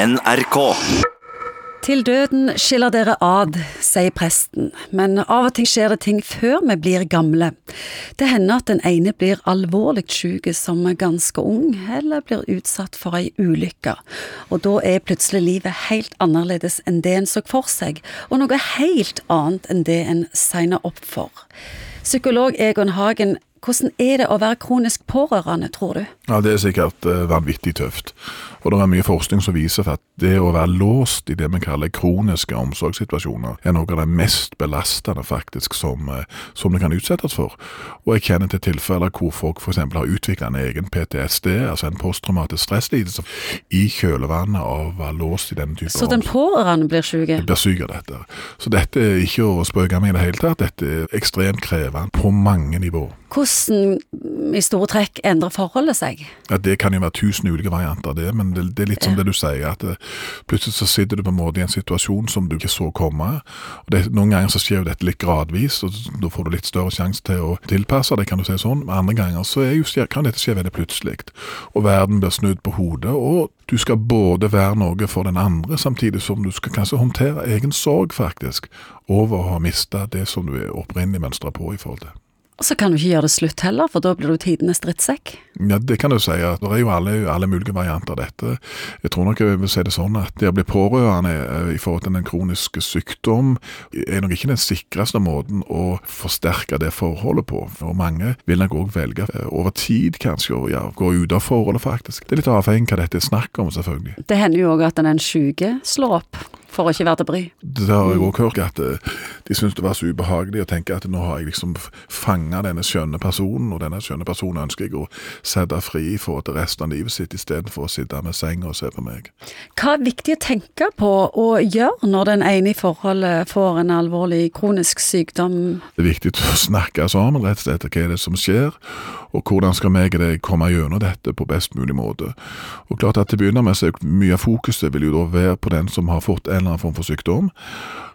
NRK. Til døden skiller dere ad, sier presten, men av og til skjer det ting før vi blir gamle. Det hender at den ene blir alvorlig syk som ganske ung, eller blir utsatt for ei ulykke, og da er plutselig livet helt annerledes enn det en så for seg, og noe helt annet enn det en signer opp for. Psykolog Egon Hagen, hvordan er det å være kronisk pårørende, tror du? Ja, Det er sikkert uh, vanvittig tøft. Og det er mye forskning som viser at det å være låst i det vi kaller kroniske omsorgssituasjoner, er noe av det mest belastende faktisk som, uh, som det kan utsettes for. Og jeg kjenner til tilfeller hvor folk f.eks. har utvikla en egen PTSD, altså en posttraumatisk stresslidelse, i kjølvannet av å være låst i denne type Så den pårørende blir syke? Blir syk av dette. Så dette er ikke å spøke med i det hele tatt. Dette er ekstremt krevende på mange nivåer. Hvordan i store trekk endrer forholdet seg? Ja, Det kan jo være tusen ulike varianter det, men det, det, er litt som det du sier, at det, plutselig så sitter du på en måte i en situasjon som du ikke så komme. og det, Noen ganger så skjer jo dette litt gradvis, og da får du litt større sjanse til å tilpasse deg, kan du si sånn. Men andre ganger så jo, kan dette skje veldig plutselig, og verden blir snudd på hodet. og du skal både være noe for den andre, samtidig som du skal kanskje håndtere egen sorg, faktisk, over å ha mista det som du er opprinnelig mønstra på i forhold til. Og så kan du ikke gjøre det slutt heller, for da blir du tidenes drittsekk. Ja, det kan du si. Det er jo alle, alle, mulige varianter av dette. Jeg tror nok jeg vil si det sånn at det å bli pårørende eh, i forhold til den kroniske sykdom, er nok ikke den sikreste måten å forsterke det forholdet på. Og mange vil nok òg velge eh, over tid kanskje å ja, gå ut av forholdet, faktisk. Det er litt avhengig av hva dette er snakk om, selvfølgelig. Det hender jo òg at den syke slår opp for å ikke være til bry. Det har jeg òg hørt, at eh, de syntes det var så ubehagelig å tenke at nå har jeg liksom fanga denne skjønne personen, og denne skjønne personen ønsker jeg å sette fri for til resten av livet sitt, istedenfor å sitte med senga og se på meg. Hva er viktig å tenke på og gjøre når den ene i forholdet får en alvorlig kronisk sykdom? Det er viktig å snakke sammen, rett og slett, hva er det som skjer, og hvordan skal meg og deg komme gjennom dette på best mulig måte. Og klart at Til å begynne med så mye av fokuset vil jo da være på den som har fått en eller annen form for sykdom.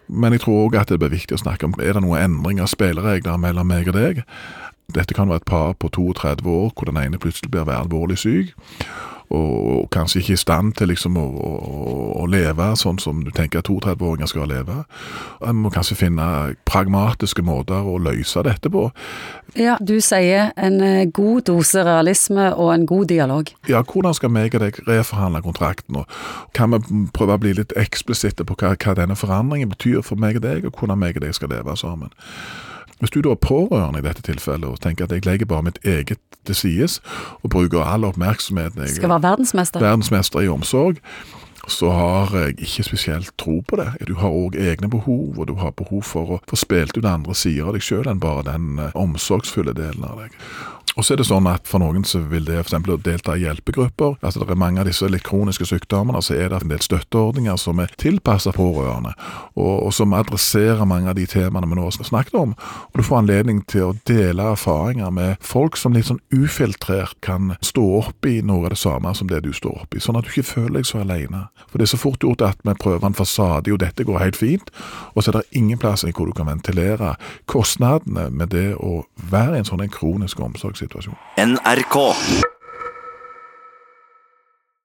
Men jeg tror òg at det blir viktig å snakke om er det noen endring av spilleregler mellom meg og deg. Dette kan være et par på 32 år hvor den ene plutselig blir alvorlig syk og kanskje ikke i stand til liksom å, å, å leve sånn som du tenker at 32-åringer skal leve. En må kanskje finne pragmatiske måter å løse dette på. Ja, du sier en eh, god dose realisme og en god dialog. Ja, hvordan skal meg og deg reforhandle kontrakten? og Kan vi prøve å bli litt eksplisitte på hva, hva denne forandringen betyr for meg og deg, og hvordan meg og deg skal leve sammen? Hvis du da er pårørende i dette tilfellet og tenker at jeg legger bare mitt eget til sides og bruker all oppmerksomheten jeg Skal være verdensmester. Verdensmester i omsorg. Så har jeg ikke spesielt tro på det. Du har òg egne behov, og du har behov for å få spilt ut andre sider av deg sjøl enn bare den eh, omsorgsfulle delen av deg. Og så er det sånn at For noen så vil det f.eks. å delta i hjelpegrupper. altså Det er mange av disse litt kroniske sykdommene. Så er det en del støtteordninger som er tilpasset pårørende, og, og, som adresserer mange av de temaene vi nå har snakket om. Og Du får anledning til å dele erfaringer med folk som litt sånn ufiltrert kan stå opp i noe av det samme som det du står opp i, sånn at du ikke føler deg så alene. For det er så fort gjort at vi prøver en fasade, jo dette går helt fint, og så er det ingen plass hvor du kan ventilere kostnadene med det å være i en sånn en kronisk omsorgssituasjon. NRK.